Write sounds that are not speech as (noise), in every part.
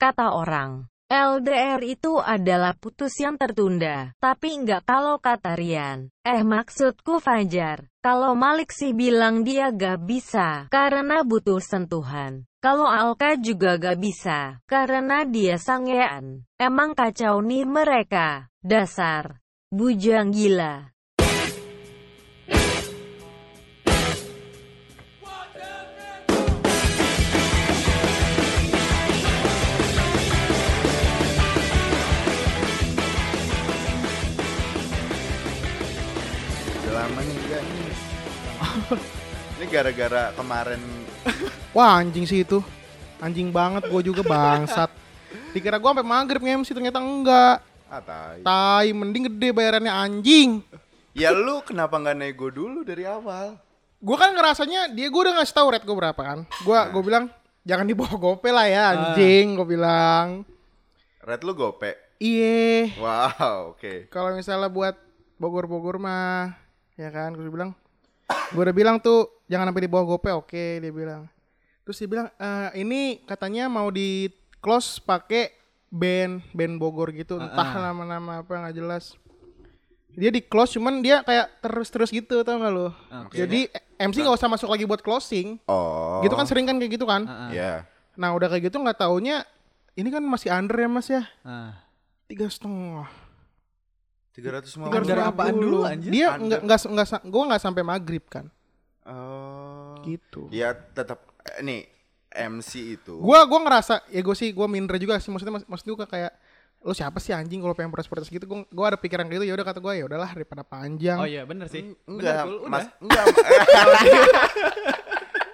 Kata orang, LDR itu adalah putus yang tertunda. Tapi enggak kalau kata Rian. Eh maksudku Fajar. Kalau Malik sih bilang dia gak bisa. Karena butuh sentuhan. Kalau Alka juga gak bisa. Karena dia sangean. Emang kacau nih mereka. Dasar. Bujang gila. Ini gara-gara kemarin. Wah anjing sih itu. Anjing banget gue juga bangsat. Dikira gue sampai maghrib nge-MC ternyata enggak. Ah tai. Tai mending gede bayarannya anjing. Ya lu kenapa nggak nego dulu dari awal? Gue kan ngerasanya dia gue udah ngasih tahu rate gue berapa kan. Gue gue bilang jangan dibawa gope lah ya anjing Gue bilang. Red lu gope. Iye. Wow, oke. kalau misalnya buat Bogor-Bogor mah ya kan gue bilang gue udah bilang tuh jangan sampai di bawah gope oke dia bilang. Terus dia bilang "Eh, ini katanya mau di close pakai band band Bogor gitu entah nama-nama apa nggak jelas. Dia di close cuman dia kayak terus-terus gitu tau gak lo jadi MC nggak usah masuk lagi buat closing. Oh. gitu kan sering kan kayak gitu kan? Ya. nah udah kayak gitu nggak taunya ini kan masih under ya mas ya? Ah. tiga setengah 350. Under apaan dulu, anjir? Dia Under. nggak nggak nggak sa- gua nggak sampai maghrib kan. Oh. Gitu. Ya tetap eh, nih MC itu. Gua gua ngerasa ya gue sih gua minder juga sih maksudnya maksud gua kayak lo siapa sih anjing kalau pengen protes-protes gitu gua, gua ada pikiran gitu ya udah kata gua ya udahlah daripada panjang Oh iya bener sih. enggak, Bener, Mas. udah. Enggak. (laughs) (laughs)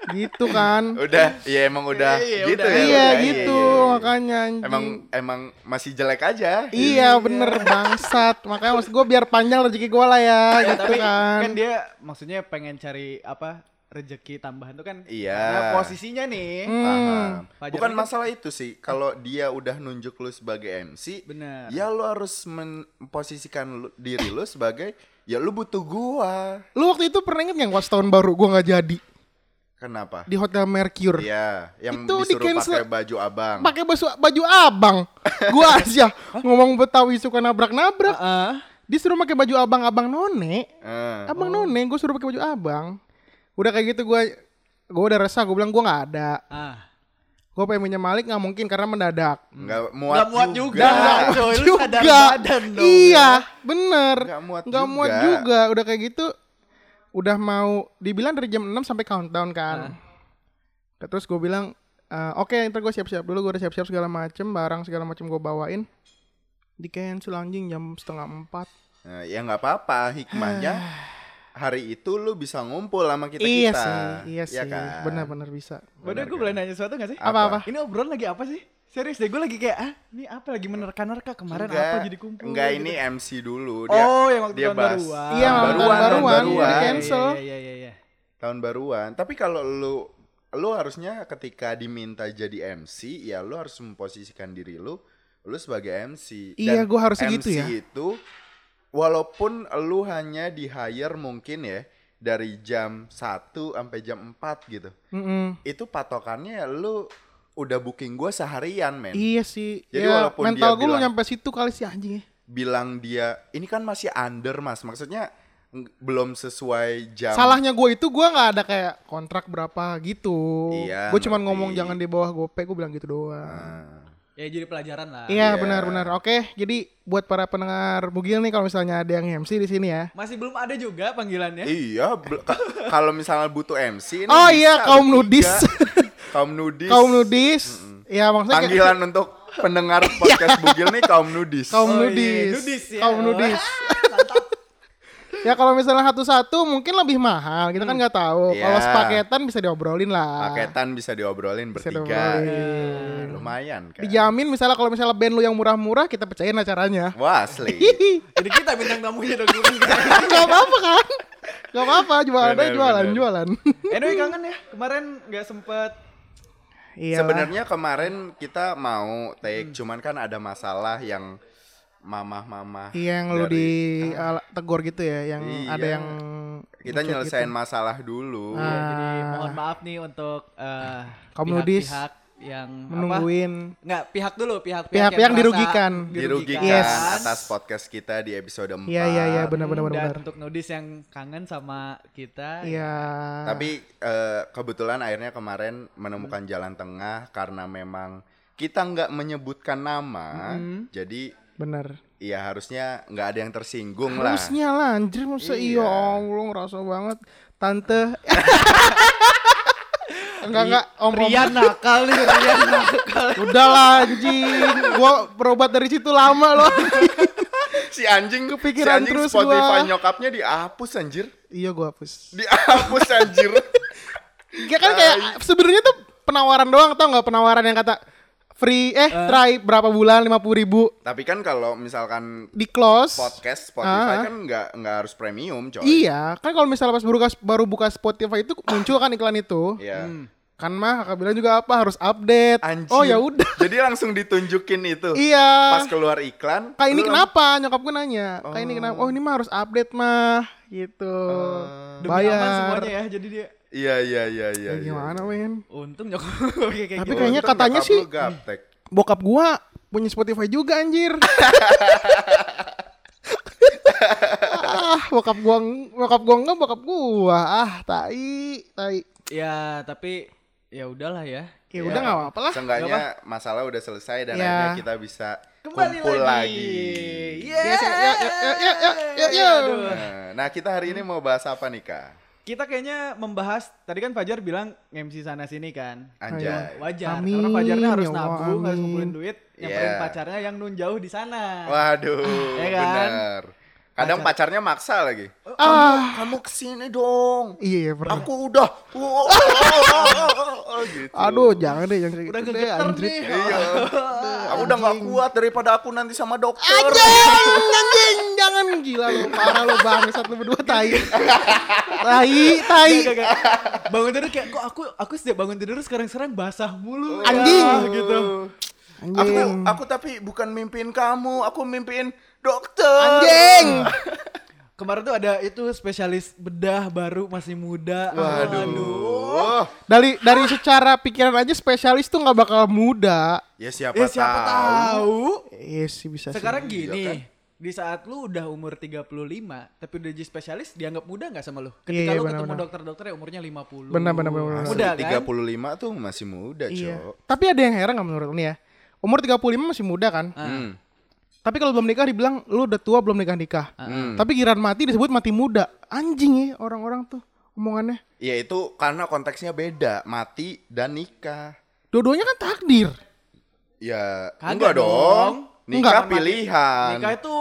gitu kan udah, ya emang udah Iya, gitu udah. ya. iya udah, gitu iya, iya. makanya anjing Emang emang masih jelek aja. iya bener bangsat makanya maksud gua biar panjang rezeki gua lah ya Ya, gitu tapi kan, kan dia maksudnya pengen cari apa rezeki tambahan tuh kan Iya. karena posisinya nih Paham. Fajar Bukan kan- masalah itu sih. Kalau dia udah nunjuk lu sebagai MC, Bener. ya lu harus memposisikan lu- diri lu sebagai ya lu butuh gua. lu waktu itu pernah inget nggak pas tahun baru gua nggak jadi Kenapa? di hotel Mercure Iya, yang Itu di disuruh cancel. pakai baju abang. pakai baju baju abang gua (laughs) aja ngomong betawi suka nabrak-nabrak Ah, disuruh pakai baju abang-abang none Eh. abang none gue suruh pakai baju abang udah kayak gitu gue gue udah resah gue bilang gue nggak ada ah. gue pengen minjem Malik nggak mungkin karena mendadak Nggak muat, Nggak muat juga. juga. Nggak coy, lu sadar badan dong, iya bener Nggak muat nggak juga. muat juga udah kayak gitu udah mau dibilang dari jam 6 sampai countdown kan terus gue bilang "Eh, oke ntar gue siap-siap dulu gue udah siap-siap segala macem barang segala macem gue bawain di cancel anjing jam setengah empat Nah, ya nggak apa-apa, hikmahnya (sighs) hari itu lu bisa ngumpul sama kita iya kita. sih iya Ya sih kan? benar-benar bisa Waduh, gue boleh nanya sesuatu gak sih? Apa-apa? Ini obrolan lagi apa sih? Serius deh, gue lagi kayak, ah ini apa lagi menerka-nerka kemarin Enggak, apa jadi kumpul Enggak, gitu. ini MC dulu. Oh, yang waktu dia tahun bahas baruan. Iya, tahun tahun baruan, tahun baruan, baruan. di cancel. Iya, iya, iya, iya. Tahun baruan. Tapi kalau lu lu harusnya ketika diminta jadi MC, ya lu harus memposisikan diri lu lu sebagai MC. Iya, gua harusnya MC gitu ya. itu walaupun lu hanya di hire mungkin ya dari jam 1 sampai jam 4 gitu. Mm-mm. Itu patokannya lu udah booking gua seharian, men. Iya sih. Jadi ya, walaupun mental gue belum nyampe situ kali sih anjing. bilang dia ini kan masih under mas maksudnya belum sesuai jam Salahnya gue itu gue nggak ada kayak kontrak berapa gitu. Iya, gue cuma ngerti. ngomong jangan di bawah gope, gue bilang gitu doang. Nah, Ya jadi pelajaran lah. Iya Iya. benar-benar. Oke, jadi buat para pendengar Bugil nih kalau misalnya ada yang MC di sini ya. Masih belum ada juga panggilannya. iya (laughs) kalau misalnya butuh MC ini Oh iya, (laughs) kaum nudis. kaum nudis kaum nudis. Ya maksudnya kayak- panggilan untuk pendengar (laughs) podcast Bugil nih kaum nudis kaum Oh, iya, nudis. nudis ya. Kaum nudis. Ya kalau misalnya satu-satu mungkin lebih mahal, kita kan nggak tahu. Iya. Kalau sepaketan bisa diobrolin lah. paketan bisa diobrolin Bisa bertiga diobrolin. lumayan kan Dijamin misalnya kalau misalnya band lu yang murah-murah kita pecahin acaranya. wah asli (laughs) Jadi kita bintang tamunya dong. bukan kita. (laughs) Gak apa-apa kan? Gak apa-apa, jualan aja Bener, jualan, bener. jualan. (laughs) anyway kangen ya. Kemarin nggak sempet. Iya. sebenarnya kemarin kita mau take cuman kan ada masalah yang mamah-mamah Iya yang lu dari- di ala- tegur gitu ya, yang Iya. ada yang kita ngechat nyelesain gitu. masalah dulu Ah. Jadi mohon maaf nih untuk eh, nudis. pihak-pihak yang apa? Menungguin. Nggak, pihak dulu, pihak Pihak yang merasa dirugikan. Dirugikan Yes. atas podcast kita di episode 4. Iya iya iya benar benar Hmm, benar. Dan benar. untuk Nudis yang kangen sama kita. Iya. Tapi eh, kebetulan akhirnya kemarin menemukan jalan tengah karena memang kita nggak menyebutkan nama, jadi benar. ya harusnya nggak ada yang tersinggung lah. Harusnya lah anjir masa Iya. iya Allah ngerasa banget tante. (laughs) enggak enggak om, om. Rian nakal nih, Rian nakal. Udah lah anjing. Gua berobat dari situ lama loh. (laughs) Si anjing Kepikiran si anjing terus Spotify gua. nyokapnya dihapus anjir. iya gua hapus. Dihapus anjir. (laughs) Ya kan kayak sebenarnya tuh penawaran doang tau nggak penawaran yang kata free eh try berapa bulan lima puluh ribu Tapi kan kalau misalkan di close. podcast Spotify Ah. kan nggak nggak harus premium, coy. Iya, kan kalau misalnya pas baru, baru buka Spotify itu muncul kan iklan itu. Iya. Kan mah kakak bilang juga apa harus update. Anjir. Oh ya udah. (laughs) Jadi langsung ditunjukin itu. iya. Pas keluar iklan. Kayak ini kenapa? Nyokap gue nanya. Kayak ini kenapa? Oh ini mah harus update mah. Gitu. Demi Bayar. aman semuanya ya, jadi dia Iya iya iya iya. Ya, iya. gimana men? untung nyokap kayak Tapi gitu. kayaknya Untung katanya sih gaptek. bokap gua punya Spotify juga anjir. (laughs) ah, bokap gua bokap gua enggak bokap gua. Ah, tai, tai. Ya, tapi ya udahlah ya. Ya udah enggak apa-apa lah. Seenggaknya masalah udah selesai dan Ya. akhirnya kita bisa Kembali kumpul lagi. lagi. Yeah. Yes, ya, ya, ya, ya, ya, ya, ya. Aduh. Nah, Nah, kita hari ini mau bahas apa nih, Kak? Kita kayaknya membahas tadi kan Fajar bilang MC sana sini kan. Anjay. Wajar, Amin, karena Fajarnya harus ya nabung, harus ngumpulin duit, yang Yeah. paling pacarnya yang nun jauh di sana. Waduh, Ya kan? bener. Kadang pacarnya maksa lagi. Ah, Kamu ke sini dong. iya, iya pernah. Aku udah. gitu. Aduh, jangan deh, jangan kayak Udah gitu deh, gegeter anjrit. nih. Iya. Aku udah nggak kuat daripada aku nanti sama dokter. Anjing, anjing, jangan gila lu, parah lu bangsat lu berdua tai. Tai, tai. Gak, gak, gak. Bangun tidur kayak kok aku aku setiap bangun tidur sekarang-sekarang basah mulu. ya?" Anjing. gitu. Aku Anjing. aku tapi bukan mimpiin kamu, aku mimpiin dokter. Anjing. (laughs) Kemarin tuh ada itu spesialis bedah baru masih muda. Waduh. Dari dari secara pikiran aja spesialis tuh nggak bakal muda. Ya siapa, Ya siapa tahu. Eh sih bisa sih. Sekarang Iya gini, kan? di saat lu udah umur 35 tapi udah jadi spesialis dianggap muda nggak sama lu? Iya, Ketika iya, lu benar, ketemu benar. dokter-dokter yang umurnya 50. Benar, benar, benar, benar. Muda kan? 35 tuh masih muda, Iya. Cok. Tapi ada yang heran nggak menurut lu nih ya? Umur 35 masih muda kan? Hmm. Tapi kalau belum nikah dibilang lu udah tua belum nikah nikah. Hmm. Tapi giran mati disebut mati muda. Anjing ya orang-orang tuh omongannya. Ya itu karena konteksnya beda, mati dan nikah. Dua-duanya kan takdir. Ya Kagak enggak dong. dong. Nikah Enggak. pilihan. Nikah itu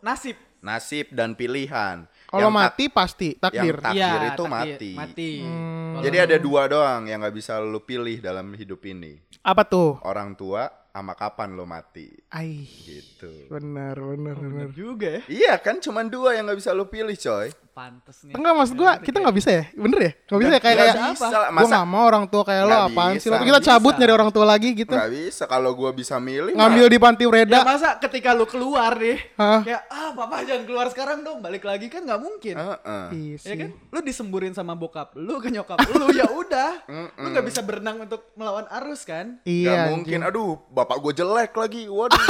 nasib. Nasib dan pilihan. Kalau Yang tak- mati pasti takdir. Takdir Iya, itu takdir, mati. Mati. Hmm. Jadi ada dua doang yang nggak bisa lu pilih dalam hidup ini. Apa tuh? Orang tua sama kapan lu mati. Ai. Gitu. Benar, benar, benar. juga ya. Iya kan cuma dua yang nggak bisa lu pilih coy. Pantes nih. Enggak maksud gua kita nggak bisa ya? Bener ya? Nggak bisa ya kayak kayak bisa gua nggak mau orang tua kayak lo apaan sih? kita cabut Bisa. nyari orang tua lagi gitu. nggak bisa kalau gua bisa milih Ngambil di panti Ya Ureda. masa ketika lu keluar nih, Hah? kayak ah papa jangan keluar sekarang dong, balik lagi kan nggak mungkin. Iya Ya sih. kan? Lu disemburin sama bokap lu ke nyokap lu (laughs) ya udah. lu nggak bisa berenang untuk melawan arus kan? Iya. Gak mungkin. Aduh, bapak gue jelek lagi. Waduh. (laughs)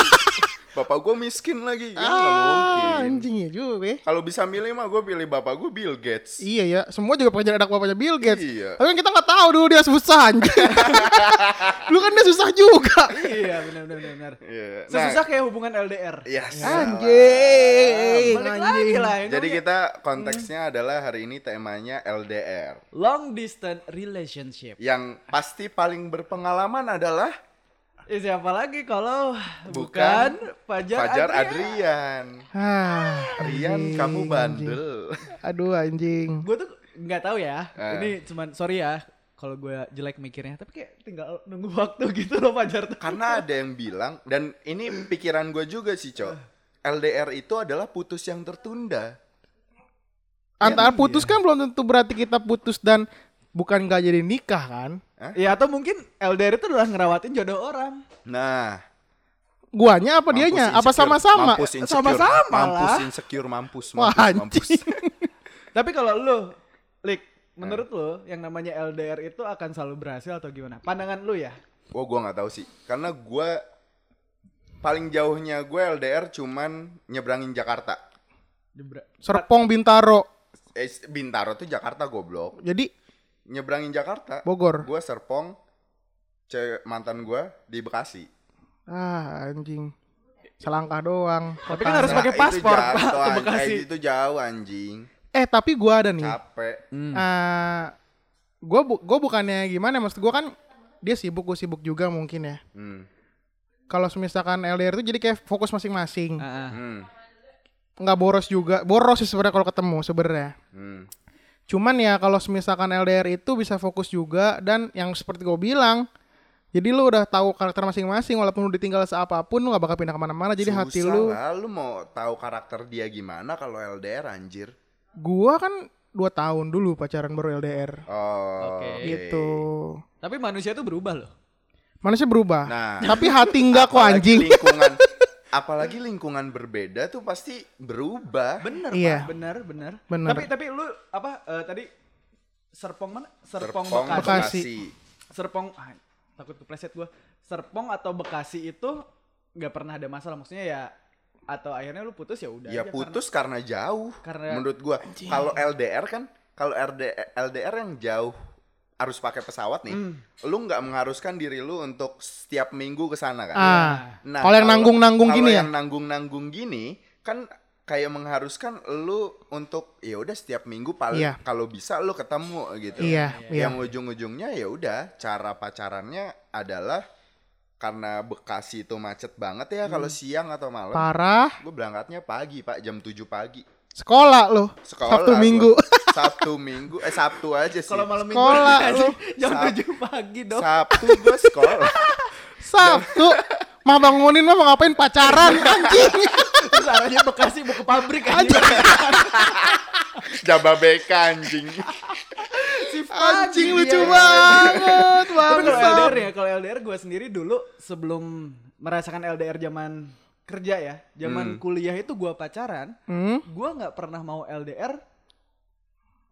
bapak gue miskin lagi. Ya, Ah, mungkin. anjing ya juga ya. Kalau bisa milih mah gue pilih bapak gue Bill Gates. Iya ya, semua juga pengen jadi anak bapaknya Bill Gates. Iya. Tapi kan kita nggak tahu dulu dia susah anjing. (laughs) dulu kan dia susah juga. iya benar benar benar. Iya. Sesusah kayak hubungan LDR. Yes. Anjing, Balik lagi lah. ini Jadi kita konteksnya adalah hari ini temanya LDR. long distance relationship. Yang pasti paling berpengalaman adalah Eh, siapa lagi kalau Bukan bukan, Fajar, Fajar Adrian. Adrian. Ah, Rian anjing, kamu anjing. bandel. Aduh anjing. Gue tuh nggak tahu ya. Eh. Ini cuman sorry ya kalau gue jelek mikirnya, tapi kayak tinggal nunggu (laughs) waktu gitu loh Fajar tuh. Karena ada yang bilang dan ini pikiran gue juga sih, Cok. LDR itu adalah putus yang tertunda. Antara putus kan belum tentu berarti kita putus dan bukan nggak jadi nikah kan? Ya atau mungkin LDR itu adalah ngerawatin jodoh orang. Nah, Guanya apa mampus dianya? Apa insecure. sama-sama? Mampus insecure. Sama-sama Mampus lah. insecure, mampus, Wah, mampus. (laughs) Tapi kalau lu, Lik, menurut lu yang namanya LDR itu akan selalu berhasil atau gimana? Pandangan lu ya? Oh gua nggak tahu sih, karena gua paling jauhnya gue LDR cuman nyebrangin Jakarta. Serpong Bintaro. Eh, Bintaro tuh Jakarta goblok. Jadi Nyebrangin Jakarta. Bogor. Gue Serpong, cewek mantan gue di Bekasi. Ah, anjing. Selangkah doang. Tapi kan harus pakai Nah, paspor, itu Pak, jatuh, ke. Bekasi. Eh, itu jauh anjing. Eh, tapi gua ada nih. Capek. Hmm. Eh, gua bu gua bukannya gimana maksud gua kan dia sibuk gue sibuk juga mungkin ya. Hmm. Kalau misalkan LDR itu jadi kayak fokus masing-masing. Ah, ah. Hmm. Nggak boros juga. Boros sih sebenarnya kalau ketemu sebenarnya. Hmm. Cuman ya kalau misalkan LDR itu bisa fokus juga dan yang seperti gue bilang, jadi lu udah tahu karakter masing-masing walaupun lu ditinggal seapapun lu gak bakal pindah ke mana-mana. Jadi hati Susah lu, lah, lu mau tahu karakter dia gimana kalau LDR anjir. gua kan dua tahun dulu pacaran baru LDR. Oh. Oke. Gitu. Tapi manusia tuh berubah loh. Manusia berubah. Nah. Tapi hati enggak (laughs) kok anjing. lingkungan apalagi lingkungan berbeda tuh pasti berubah. Bener, Iya. Pak. Bener, bener. Bener. Tapi tapi lu apa eh, tadi Serpong mana? Serpong, Serpong, Bekasi. Bekasi. Serpong ah, takut kepleset gua. Serpong atau Bekasi itu nggak pernah ada masalah maksudnya ya atau akhirnya lu putus ya udah Ya aja putus karena, jauh. Karena- menurut gua kalau LDR kan kalau LDR yang jauh harus pakai pesawat nih. Hmm. Lu nggak mengharuskan diri lu untuk setiap minggu ke sana kan. Ah. Nah, kalau yang nanggung-nanggung gini ya. yang nanggung-nanggung gini kan kayak mengharuskan lu untuk ya udah setiap minggu paling Iya. kalau bisa lu ketemu gitu. Iya, iya. Yang ujung-ujungnya ya udah cara pacarannya adalah karena Bekasi itu macet banget ya kalau siang atau malam. Parah. Gue berangkatnya pagi pak jam 7 pagi. Sekolah lu. Sekolah Sabtu gua. Minggu. (laughs) Sabtu Minggu eh Sabtu aja sih. Kalau malam minggu Sekolah aja lu. jam Sab- 7 pagi dong. Sabtu gue sekolah. (laughs) Sabtu. Mah bangunin mah mau ngapain pacaran anjing. Terus arahnya Bekasi mau ke pabrik aja. Jababeka anjing. Shift Anjing lucu dia. banget, Tapi kalau. LDR ya, kalau LDR gue sendiri dulu sebelum merasakan LDR zaman kerja ya, zaman kuliah itu gue pacaran, Hmm? gue nggak pernah mau LDR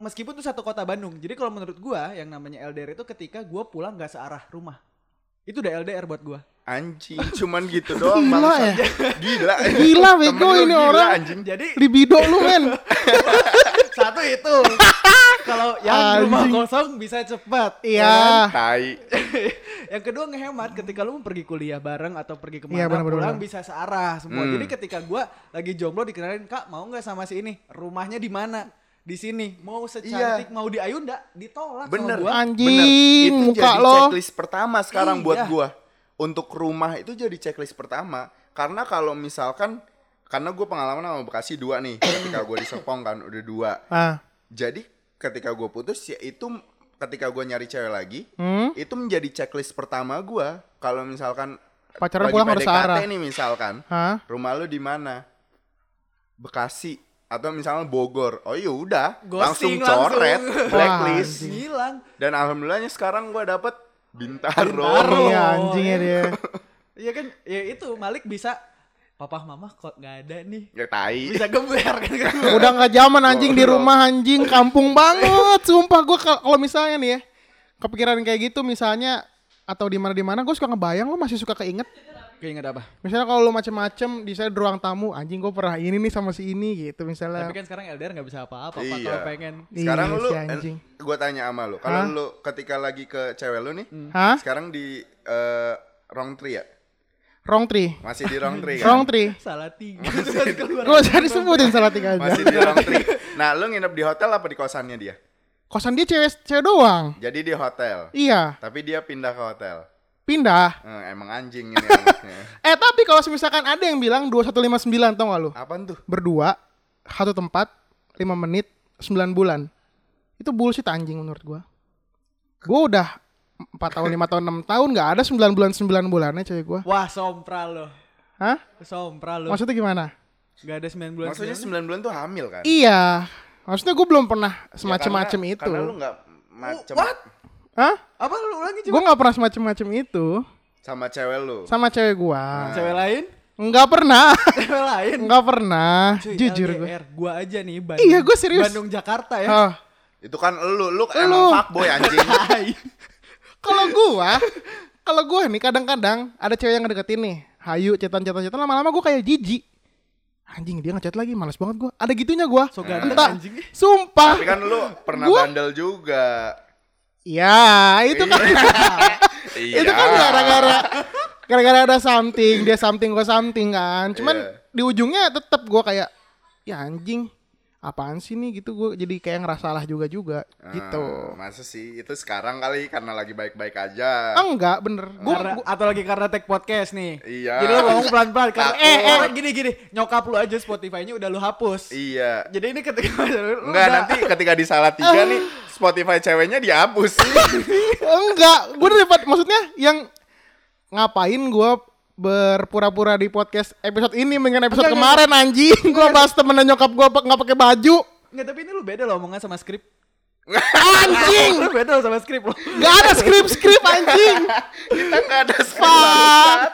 meskipun itu satu kota Bandung. Jadi kalau menurut gue yang namanya LDR itu ketika gue pulang gak searah rumah. Itu udah LDR buat gue. Anjing, (laughs) cuman gitu doang Gila ya? Gila. Gila, bego ini gila, orang. anjing. Jadi Libido lu men. (laughs) satu itu. (laughs) kalau yang rumah Anjing. kosong bisa cepat. ya Iya. Tai. yang kedua ngehemat ketika lu mau pergi kuliah bareng atau pergi ke mana benar, benar, pulang benar. bisa searah semua. Hmm. Jadi ketika gua lagi jomblo dikenalin kak mau nggak sama si ini rumahnya di mana di sini mau secantik mau di Ayunda ditolak Bener. sama gua. Anjing, Bener. Itu muka jadi lo. checklist pertama sekarang Iya. buat gua. Untuk rumah itu jadi checklist pertama. Karena kalau misalkan karena gue pengalaman sama Bekasi dua nih. (clears throat) ketika gue di Serpong kan udah dua. Ah. Jadi ketika gue putus ya itu ketika gue nyari cewek lagi Hmm? itu menjadi checklist pertama gua kalau misalkan Pacaran lagi pulang harus searah. nih misalkan Hah? rumah lu di mana Bekasi atau misalnya Bogor oh iya udah langsung coret langsung. blacklist Wah, Hilang. dan alhamdulillahnya sekarang gua dapet Bintaro, Bintaro. Iya anjing ya iya. dia. (laughs) Iya kan ya itu Malik bisa papa mama kok nggak ada nih ya tai bisa geber kan kan (laughs) Udah nggak zaman anjing di rumah anjing kampung banget. Sumpah gua kal- kalau misalnya nih ya kepikiran kayak gitu misalnya atau di mana di mana gue suka ngebayang lo masih suka keinget keinget apa? Misalnya kalau lo macem-macem di saya di ruang tamu anjing gue pernah ini nih sama si ini gitu misalnya. Tapi kan sekarang LDR nggak bisa apa-apa Iya. kalau pengen. Sekarang Iya, lu si anjing. gue tanya sama lu kalau lu ketika lagi ke cewek lu nih Hah? sekarang di eh, wrong tree ya? Wrong tree. Masih di wrong tree kan? Wrong tree. Salah tiga gue usah disebutin salah tiga aja. Masih di wrong tree. Nah lu nginep di hotel apa di kosannya dia? Kosan dia cewek cewek doang. Jadi di hotel? Iya. Tapi dia pindah ke hotel pindah. Eh, emang anjing ini anaknya. (laughs) eh tapi kalau misalkan ada yang bilang 2159 tau gak lu? Apaan tuh? berdua satu tempat 5 menit 9 bulan. Itu bullshit anjing menurut gua. Gua udah 4 tahun 5 tahun 6 tahun nggak ada 9 bulan 9 bulannya cewek gua. Wah sompra lo hah? Sompra lo maksudnya gimana? Nggak ada 9 bulan Maksudnya 9 bulan tuh hamil kan? iya. Maksudnya gua belum pernah Ya, semacam-macam karena- itu. Karena lu gak macem what? Hah apa lu ulangi coba gua nggak pernah semacam-macam itu sama cewek lu. sama cewek gua cewek lain nggak pernah (laughs) cewek lain nggak pernah Cuy, jujur gua LDR, gua aja nih Bandung, Iya, gua serius. Bandung Jakarta ya Ah, Itu kan lu, lu Lu. emang fuckboy anjing. (laughs) Kalau gua kalau gue nih kadang-kadang ada cewek yang ngedeketin nih, hayu cetan cetan cetan lama-lama gue kayak jijik. Anjing dia ngechat lagi, males banget gue. Ada gitunya gue. So Entah, anjing. sumpah. Tapi kan lu pernah Gua- bandel juga. Ya, itu kan (laughs) Iya. itu kan gara-gara gara-gara ada something, dia something gue something kan. Cuman Iya. di ujungnya tetap gue kayak ya anjing apaan sih nih gitu gue jadi kayak ngerasa salah juga juga gitu. Ah, Masa sih itu sekarang kali karena lagi baik-baik aja. Ah, enggak bener. Gue Karena, atau lagi karena tag podcast nih. Iya. Jadi lu ngomong pelan-pelan karena eh, eh gini gini, nyokap lu aja Spotify-nya udah lu hapus. Iya. Jadi ini ketika (laughs) lu Enggak udah- nanti ketika di salah tiga nih Spotify ceweknya dihapus. (laughs) enggak, gue dapat maksudnya yang ngapain gue berpura-pura di podcast episode ini dengan episode Enggak, kemarin anjing gue bahas temen nyokap gue nggak pakai baju Enggak, tapi ini lu beda loh omongan sama skrip. anjing Lu beda loh sama skrip lo. nggak ada skrip skrip anjing Kita nggak ada sekarang.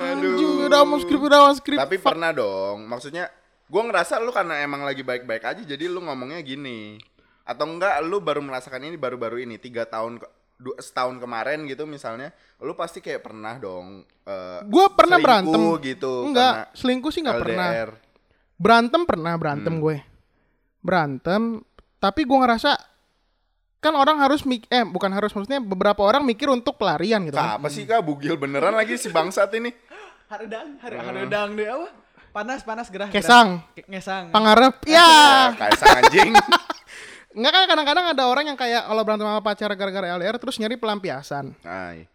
Aduh. anjing udah mau skrip udah mau skrip Tapi Fuck. pernah dong. Maksudnya gue ngerasa lu karena emang lagi baik-baik aja jadi lu ngomongnya gini. Atau enggak lu baru merasakan ini baru-baru ini tiga tahun du- setahun kemarin gitu misalnya lu pasti kayak pernah dong eh, gue pernah selingkuh berantem gitu enggak karena selingkuh sih nggak pernah berantem pernah berantem Hmm. gue berantem tapi gue ngerasa kan orang harus mik eh bukan harus maksudnya beberapa orang mikir untuk pelarian gitu kan. Apa sih kak bugil beneran lagi si bangsat ini? Haredang, hari haredang deh apa? Panas, panas gerah. gerah. Kesang. Ke- Ngesang. pangarep ya Ah, kayak sang anjing. (laughs) Enggak kan kadang-kadang ada orang yang kayak kalau berantem sama pacar gara-gara LDR terus nyari pelampiasan. Ay.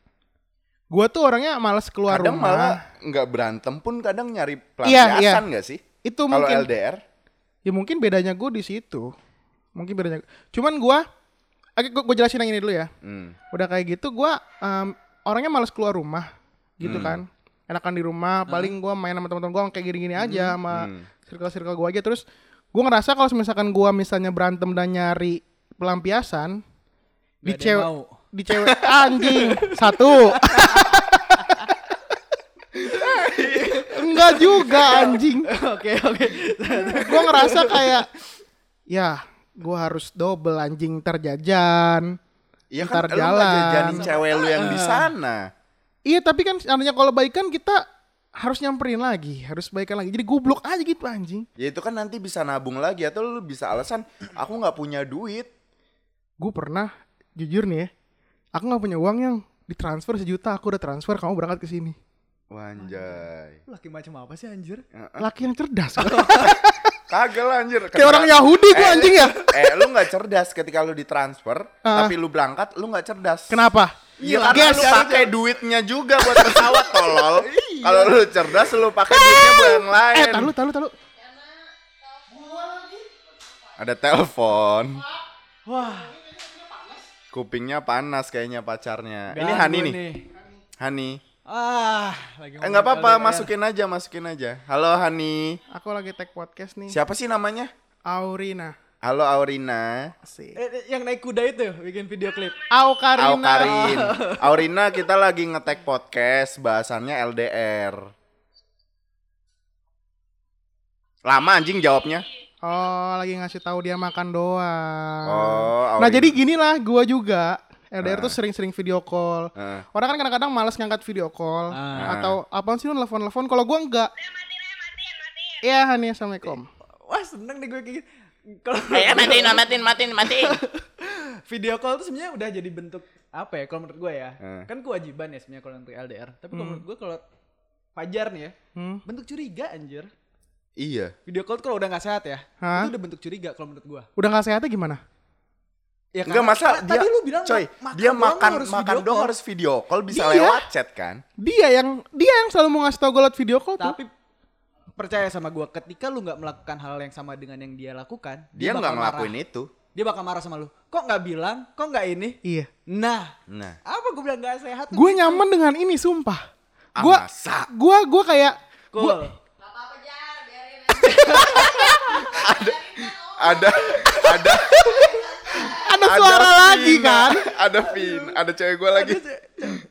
Gua tuh orangnya males keluar Kadang rumah. malah nggak berantem pun kadang nyari Iya, iya. pelampiasan nggak sih? Itu Kalau mungkin LDR? ya mungkin bedanya gue di situ. Mungkin bedanya. Cuman gua Oke, gue jelasin yang ini dulu ya. Hmm. Udah kayak gitu gua em, orangnya males keluar rumah gitu kan. Enakan di rumah, paling gua main sama teman-teman gua kayak gini-gini aja sama Hmm. circle-circle gua aja terus gua ngerasa kalau misalkan gua misalnya berantem dan nyari pelampiasan di cewek di cewek anjing satu enggak juga anjing Oke, oke. gua ngerasa kayak ya gua harus double anjing terjajan Iya kan lu jalan. jajanin cewek lu yang di sana. iya tapi kan seandainya kalau baikan kita harus nyamperin lagi harus baikan lagi jadi goblok aja gitu anjing Ya itu kan nanti bisa nabung lagi atau lu bisa alasan aku nggak punya duit. gue pernah jujur nih ya aku nggak punya uang yang ditransfer sejuta aku udah transfer kamu berangkat ke sini Wanjay. Laki macam apa sih anjir? laki yang cerdas (laughs) Kagak lah anjir. kayak orang Yahudi gue Eh, anjing ya Eh lu nggak cerdas ketika lu ditransfer, Ah. tapi lu berangkat lu nggak cerdas. kenapa Iya karena Guys, lu pakai duitnya juga buat pesawat tolol. (laughs) Kalau lu cerdas lu pakai duitnya buat yang lain. eh tahu tahu tahu Ada telepon. Wah, Kupingnya panas kayaknya pacarnya. Ini Hani nih. Hani. Ah, lagi Eh nggak apa-apa, LDR. masukin aja, masukin aja. Halo Hani. aku lagi tag podcast nih Siapa sih namanya? Aurina Halo Aurina. Asik. Eh, eh, yang naik kuda itu bikin video klip. Aukarina Aukarin. (laughs) Aurina kita lagi ngetek podcast bahasannya LDR. Lama anjing jawabnya. Oh, lagi ngasih tahu dia makan doang. Oh, nah, jadi gini lah gua juga. LDR Ah. tuh sering-sering video call. Eh. Orang kan kadang-kadang malas ngangkat video call Ah. atau apaan sih lu nelfon-nelfon kalau gua enggak. Iya, Hani, Assalamualaikum. Wah, seneng nih gue kayak gitu. Kalau Eh, matiin, matiin, matiin, matiin. (laughs) video call tuh sebenarnya udah jadi bentuk apa ya kalau menurut gue ya. Eh. Kan kewajiban ya sebenarnya kalau untuk LDR. Tapi kalau Hmm. menurut gue kalau Fajar nih ya, Hmm. bentuk curiga anjir. Iya. Video call tuh kalau udah nggak sehat ya, Hah? itu udah bentuk curiga kalau menurut gue. Udah nggak sehatnya gimana? Ya, Enggak karena- masa tadi dia lu bilang coy, ma- dia makan harus makan video dong call. harus video call bisa Iya. lewat chat kan? Dia yang dia yang selalu mau ngasih tau gue lewat video call tuh. Percaya sama gue, ketika lu nggak melakukan hal yang sama dengan yang dia lakukan, Dia nggak marah. ngelakuin itu. Dia bakal marah sama lu. Kok nggak bilang? Kok nggak ini? Iya. Nah, Nah, apa gue bilang nggak sehat? tuh? Gue nyaman dengan ini sumpah. ah, Gua masa? gua gua kayak Cool. (laughs) ada ada ada suara lagi Vina, kan. Ada Vin, ada cewek gue lagi.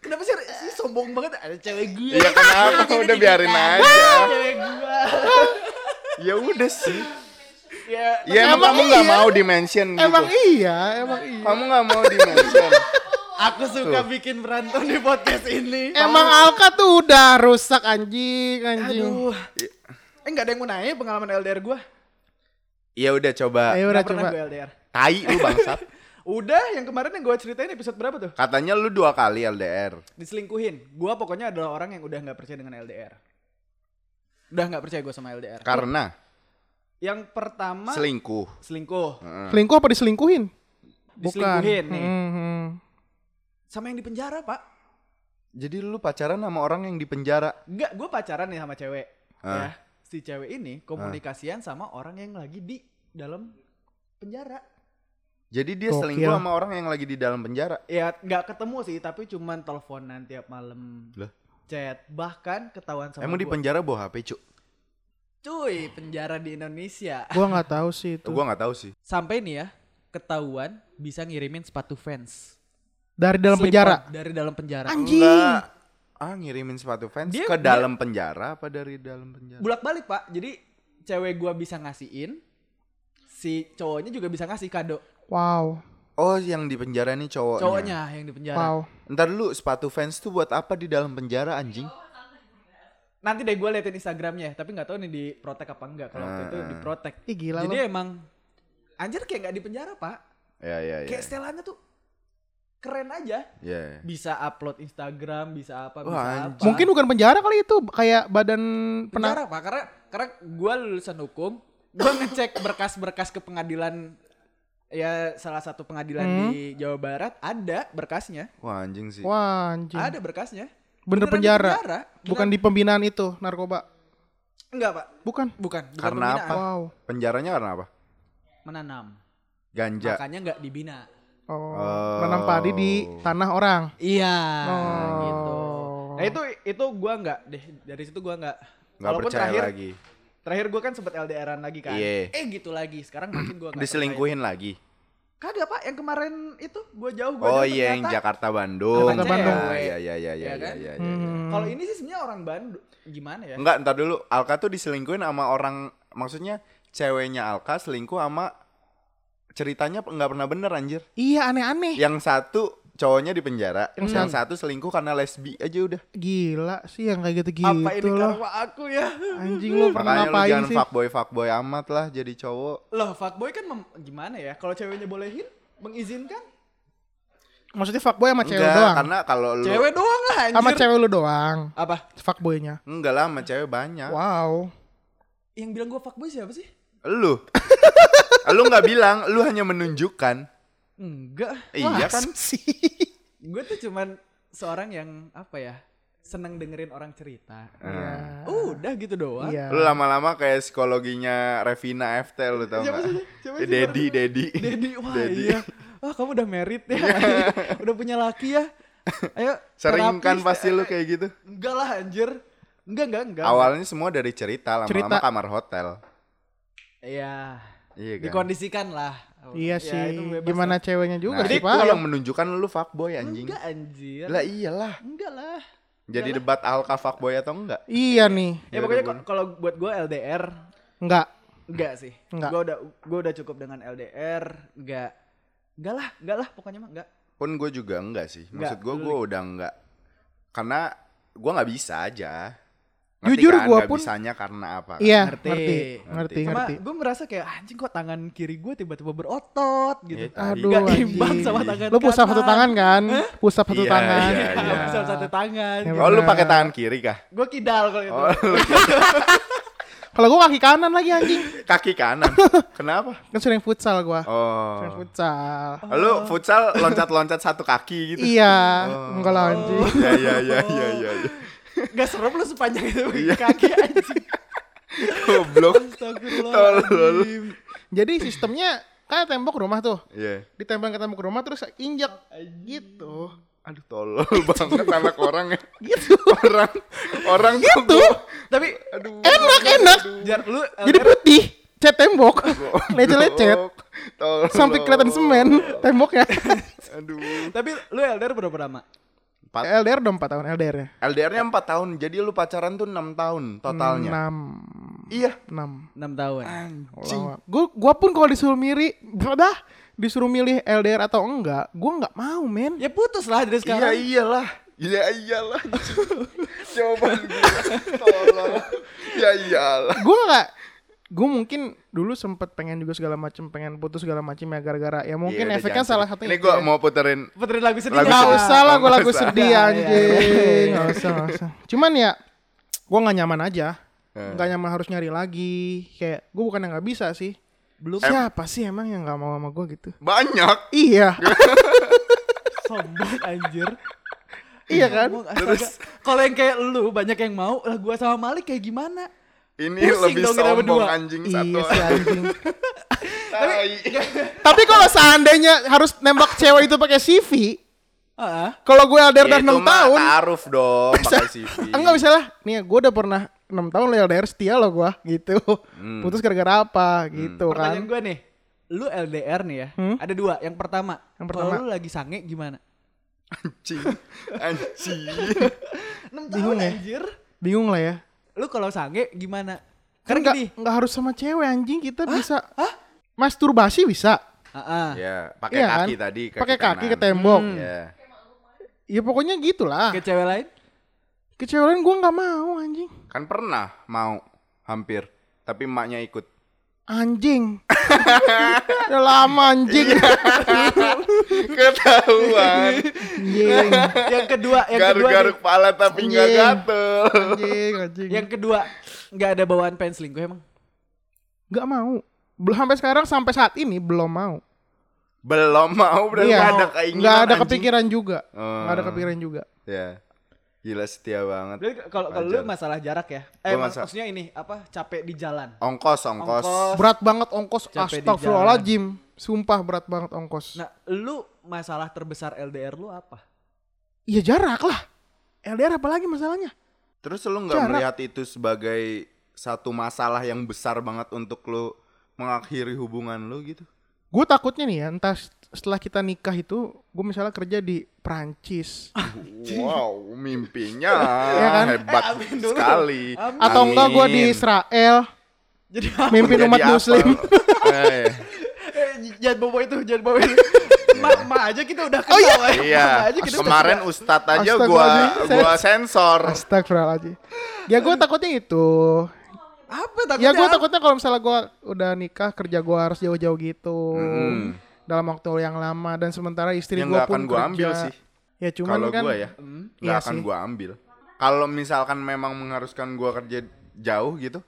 Kenapa sih sih sombong banget ada cewek gue? Iya kenapa? Udah biarin aja. Cewek gue. Ya udah sih. Ya, Ya emang, Emang kamu nggak iya. mau dimention gitu. Emang iya, emang iya. Kamu nggak mau dimention. aku suka bikin berantem di podcast ini. Emang Alka tuh udah rusak anjing, anjing. Aduh. Eh nggak ada yang mau nanya pengalaman LDR gua. Ya udah coba. Ayo udah coba. gue LDR. Tai lu bangsat. Udah, yang kemarin yang gue ceritain episode berapa tuh? Katanya lu dua kali LDR. Diselingkuhin. Gua pokoknya adalah orang yang udah nggak percaya dengan LDR. Udah nggak percaya gue sama LDR. Karena Yang pertama selingkuh. selingkuh. Heeh. Selingkuh apa diselingkuhin? Diselingkuhin nih. Hmm, hmm. Sama yang di penjara, Pak. Jadi lu pacaran sama orang yang di penjara. Enggak, gue pacaran nih sama cewek. Ah. Ya, si cewek ini komunikasian sama orang yang lagi di dalam penjara. Jadi dia Gokil. selingkuh sama orang yang lagi di dalam penjara. Ya, nggak ketemu sih, tapi cuman teleponan tiap malam. Lah. Chat, bahkan ketahuan sama Emang di penjara bawa HP, Cuk? Cuy, penjara di Indonesia. (laughs) Gua nggak tahu sih itu. Gua nggak tahu sih. Sampai nih ya, ketahuan bisa ngirimin sepatu fans. Dari dalam Slip penjara. on Dari dalam penjara. Anjing. Enggak. Ah, ngirimin sepatu fans Dia- ke dia- dalam penjara apa dari dalam penjara? Bulak-balik, Pak. Jadi cewek gua bisa ngasihin, si cowoknya juga bisa ngasih kado. Wow. Oh, yang di penjara nih cowoknya. Cowoknya yang di penjara. Wow. Ntar dulu sepatu fans tuh buat apa di dalam penjara anjing? Nanti deh gue liatin Instagramnya, tapi nggak tahu nih di protek apa enggak. Kalau waktu itu Ah. di protek. Ih gila Jadi lu. emang anjir kayak nggak di penjara pak. Ya ya ya. Kayak setelannya tuh keren aja. Ya. Bisa upload Instagram, bisa apa, Wah, bisa apa. Mungkin bukan penjara kali itu, kayak badan penjara pak, karena karena gue lulusan hukum, gue ngecek berkas-berkas ke pengadilan ya salah satu pengadilan Hmm. di Jawa Barat ada berkasnya, Wah anjing sih. Wah, anjing. ada berkasnya. Bener Beneran di penjara. penjara. Bukan di pembinaan itu, narkoba. Enggak pak, Bukan. bukan. bukan Karena pembinaan. apa? Wow. Penjaranya karena apa? Menanam, Ganja. makanya nggak dibina. Oh, Oh. nanam padi di tanah orang. Iya, Oh. gitu. Nah itu itu gua nggak deh dari situ gua nggak. Nggak Walaupun percaya terakhir lagi. Terakhir gua kan sempet LDRan lagi kan. Iya. Eh gitu lagi. Sekarang makin gua nggak Diselingkuhin lagi. Kagak pak, yang kemarin itu gua jauh gua Oh iya yang. Jakarta Bandung. Jakarta Bandung. Ya ya ya ya ya Iya ya kan? ya. ya, Hmm. Kalau ini sih sebenarnya orang Bandung gimana ya? Enggak, ntar dulu. Alka tuh diselingkuhin sama orang maksudnya ceweknya Alka selingkuh sama ceritanya nggak pernah bener anjir. Iya, aneh-aneh. Yang satu cowoknya di penjara, Yang yang, satu selingkuh karena lesbi aja udah. Gila sih yang kayak gitu-gitu Apa ini loh. karma aku ya? Anjing lu pernah Makanya ngapain jangan sih? fuckboy fuckboy amat lah jadi cowok. Loh, fuckboy kan mem- gimana ya? Kalau ceweknya bolehin, mengizinkan? Maksudnya fuckboy sama cewek Enggak, doang. karena kalau lu Cewek doang lah anjir. Sama cewek lu doang. Apa? Fuckboynya. enggak lah sama cewek banyak. Wow. Yang bilang gua fuckboy siapa sih? Lu. (laughs) lu nggak bilang, lu hanya menunjukkan. Enggak. Iya kan? Sih. Gue tuh cuman seorang yang apa ya? Seneng dengerin orang cerita. Nah. Udah gitu doang. Iya. Lu lama-lama kayak psikologinya Revina FT lu tau? Siapa sih? Dedi, Dedi. Dedi, wah Dedi. iya. Wah kamu udah merit ya, (laughs) udah punya laki ya. Ayo. Sering kan terapis. pasti lu kayak gitu. Enggak lah anjir. Enggak, enggak, enggak. Awalnya semua dari cerita, Cerita. lama-lama kamar hotel. Iya. Iya kan? Dikondisikan lah. Iya Ya, sih. itu bebas Gimana lah. ceweknya juga Nah, sih, itu Pak. yang menunjukkan lu fuckboy anjing. Enggak anjir. Lah iyalah. Enggak lah. Jadi debat Alka fuckboy atau enggak? Iya nih. Ya Ya pokoknya kalau buat gue LDR Enggak. enggak sih. Enggak. Gue udah gue udah cukup dengan LDR, enggak. Enggak lah, enggak lah pokoknya mah enggak. Pun gue juga enggak sih. Maksud Enggak, gue, gue udah enggak. Karena gue nggak bisa aja. Jujur kan, gua nggak pun- bisanya karena apa? Iya, Ngerti. ngerti. Ngerti, Ngerti. Gue merasa kayak anjing kok tangan kiri gue tiba-tiba berotot gitu. Ya. Aduh, Nggak imbang sama tangan Lu pusat satu tangan kan? Pusat satu Iya, tangan. iya, iya. (laughs) Bisa satu tangan. Ya, Oh lu pakai tangan kiri kah? Gue kidal kalau itu. Oh, (laughs) Kalau gua kaki kanan lagi anjing. kaki kanan. Kenapa? Kan sering futsal gua. Sering Oh. futsal. Lu futsal loncat-loncat satu kaki gitu. Iya, Oh. enggak lah anjing. Ya ya ya ya ya. Gak serem lu sepanjang itu Iya. kaki anjing. Goblok. Astagfirullahaladzim. Jadi sistemnya kan tembok rumah tuh. Iya. Ditempel ke tembok rumah terus injak gitu. Aduh tolol (laughs) banget anak orang ya. Gitu. Orang orang tuh. Tapi Aduh. Enak, enak. jar lu Jadi putih. Cat tembok. Lecet-lecet. Sampai kelihatan semen (laughs) temboknya. Aduh. tapi lu LDR berapa lama? Empat. LDR udah 4 tahun LDR ya. LDR-nya 4 tahun. Jadi lu pacaran tuh 6 tahun totalnya. 6 Iya. 6. 6 tahun. Anjing. Gue gua pun kalau disuruh milih, dah disuruh milih LDR atau enggak, gue nggak mau men. Ya putus lah dari Iya sekarang. iyalah. Iya iyalah. (laughs) Jawaban gue. Tolong. Ya iyalah. gue nggak, gue mungkin dulu sempet pengen juga segala macem, pengen putus segala macem ya gara-gara ya mungkin Iya, udah efeknya salah satu Ini gue mau puterin Puterin lagu sedih. Lagu nggak? Gak usah lah gue nggak lagu sedih Iya, iya, anjing Gak usah gak usah Cuman ya Gue gak nyaman aja Eh. Gak nyaman harus nyari lagi Kayak gue bukan yang gak bisa sih Belum Siapa sih emang yang gak mau sama gue gitu banyak. Iya (laughs) Sombong anjir. Iya kan astaga. Kalau yang kayak lu banyak yang mau, lah gua sama Malik kayak gimana? Ini Pusing lebih dong kita sombong berdua. anjing satu. Iya sih anjing (laughs) Tai. Tapi kalau seandainya harus nembak cewek itu pakai CV Heeh. Kalau gue LDR Ya, udah itu 6 mah tahun Taaruf dong pakai CV. Enggak misalnya Nih gue udah pernah 6 tahun lo LDR setia lo gue Gitu Hmm. Putus gara-gara apa Gitu kan Pertanyaan gue nih, lu LDR nih ya, Hmm? ada dua. Yang pertama, Yang kalau pertama. lu lagi sange gimana? Anjing. Anjing. (laughs) 6 Bingung tahun ya? anjir. Bingung lah ya Lu kalau sange gimana? Kan Karena nggak harus sama cewek anjing kita bisa masturbasi bisa Heeh. Ya, pakai Iya kaki kan? tadi. pakai kaki ke tembok Ya. ya pokoknya gitulah Ke cewek lain? ke cewek lain gue nggak mau anjing Kan pernah mau hampir, tapi emaknya ikut. anjing udah lama anjing Iya. Ketahuan. anjing yang kedua, yang kedua Garuk-garuk nih, kepala tapi nggak Anjing. gatel. anjing anjing yang kedua nggak ada bawaan pengen selingkuh emang? nggak mau belum sampai sekarang sampai saat ini belum mau Belum mau berarti Iya. nggak ada keinginan. nggak ada anjing. kepikiran juga Oh. nggak ada kepikiran juga Ya. Gila setia banget. Berarti kalau kalau lu masalah jarak ya? Eh mak- maksudnya ini apa? Capek di jalan. Ongkos, ongkos. Ongkos. berat banget ongkos Capek di astagfirullahaladzim sumpah berat banget ongkos Nah, lu masalah terbesar LDR lu apa? iya jarak lah LDR apalagi masalahnya Terus lu nggak melihat itu sebagai satu masalah yang besar banget untuk lu mengakhiri hubungan lu gitu? Gue takutnya nih ya entah setelah kita nikah itu gue misalnya kerja di Prancis Wow, mimpinya Iya (laughs) kan? hebat Eh, amin dulu. sekali. Amin. atau enggak gue di. Israel Jadi mimpin Jadi umat apa? muslim (laughs) Eh, eh, jangan bawa itu, jangan bawa itu. (laughs) Ma, ma aja kita udah kenal. Oh iya? ya. iya, Ma aja kita kemarin kenal. Ustadz aja gua Astagfirullahaladzim. gua sensor. Astagfirullahaladzim ya gue takutnya itu apa takutnya? ya gue takutnya kalau misalnya gue udah nikah kerja gue harus jauh-jauh gitu Hmm. dalam waktu yang lama dan sementara istri Yang gue nggak pun akan gua kerja. ambil sih. ya cuman Kalau kan gua ya, Hmm. nggak Iya akan gua ambil. Kalau misalkan memang mengharuskan gua kerja jauh gitu,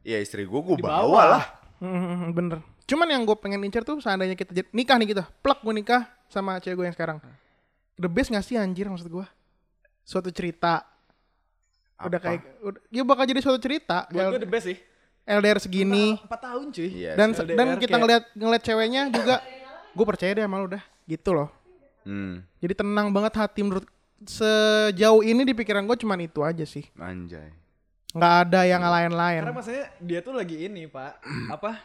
ya istri gua gua Dibawa. bawa lah. Hmm, bener cuman yang gue pengen incer tuh seandainya kita nikah nih kita plak gue nikah sama cewek gue yang sekarang the best gak sih anjir maksud gue suatu cerita udah kayak udah, ya bakal jadi suatu cerita Buat gue the best sih. LDR segini 4 tahun cuy. Iya. dan LDR dan kita kayak- ngeliat ngeliat ceweknya juga gue percaya deh sama lu udah gitu loh Hmm, jadi tenang banget hati menurut sejauh ini di pikiran gue cuman itu aja sih anjay. nggak ada yang lain-lain Karena maksudnya dia tuh lagi ini, Pak. (clears throat) apa?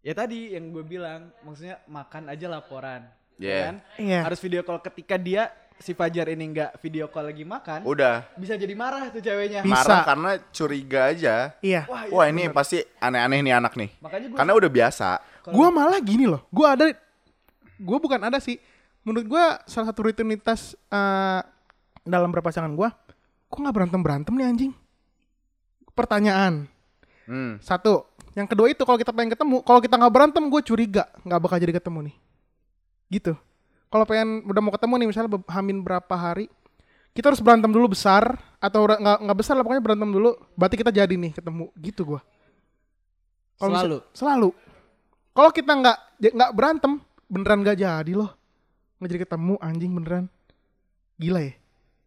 Ya tadi yang gue bilang, maksudnya makan aja laporan. ya Yeah. kan? Iya. Harus video call ketika dia si Fajar ini nggak video call lagi makan, Udah bisa jadi marah tuh ceweknya. Bisa. marah karena curiga aja. iya Wah, iya, Wah ini pasti aneh-aneh nih anak nih. Makanya gue Karena udah biasa. gue malah gini loh gue ada gue bukan ada sih menurut gue salah satu rutinitas eh, dalam berpasangan gue kok nggak berantem berantem nih anjing pertanyaan Hmm. satu yang kedua itu kalau kita pengen ketemu kalau kita nggak berantem gue curiga nggak bakal jadi ketemu nih gitu kalau pengen udah mau ketemu nih misalnya hamin berapa hari kita harus berantem dulu besar atau nggak nggak besar lah pokoknya berantem dulu berarti kita jadi nih ketemu gitu gue Kalau misal- Selalu? selalu kalau kita nggak nggak berantem beneran nggak jadi loh nggak jadi ketemu anjing beneran gila ya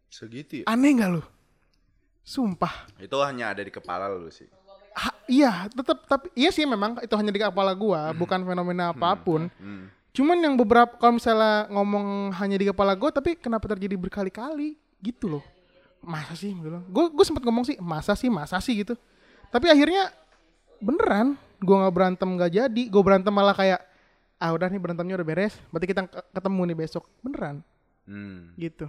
Segitu ya. aneh nggak lu sumpah Itu hanya ada di kepala lu sih. Ha- iya, tetap tapi iya sih memang itu hanya di kepala gua, bukan fenomena apa pun. Hmm. Cuman yang beberapa kalau misalnya ngomong hanya di kepala gua tapi kenapa terjadi berkali-kali gitu loh. Masa sih bilang. Gua gua sempat ngomong sih, masa sih, masa sih gitu. Tapi akhirnya beneran gua nggak berantem nggak jadi, gua berantem malah kayak ah udah nih berantemnya udah beres, berarti kita ke- ketemu nih besok. Beneran Hmm. gitu.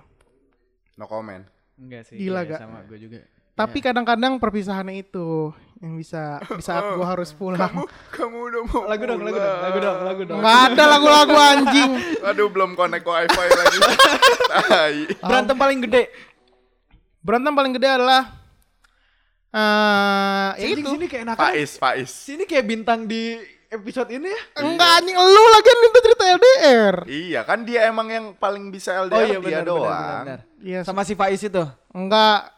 No comment. Enggak sih. Gila iya, gak? Sama gue juga. Tapi kadang-kadang perpisahannya itu yang bisa di saat gua harus pulang. Kamu udah mau Lagu dong, lagu dong, lagu dong, lagu dong. Nggak ada lagu-lagu anjing. (laughs) Aduh belum connect wifi lagi. (laughs) Tai. Berantem paling gede. Berantem paling gede adalah eh ya Anjing, itu. sini kayak enak. Faiz, Faiz. Sini kayak bintang di episode ini ya. Enggak anjing lu lagi yang minta cerita LDR. Iya kan dia emang yang paling bisa LDR Oh iya dia benar doang. benar benar. Iya, Sama si Faiz itu. enggak.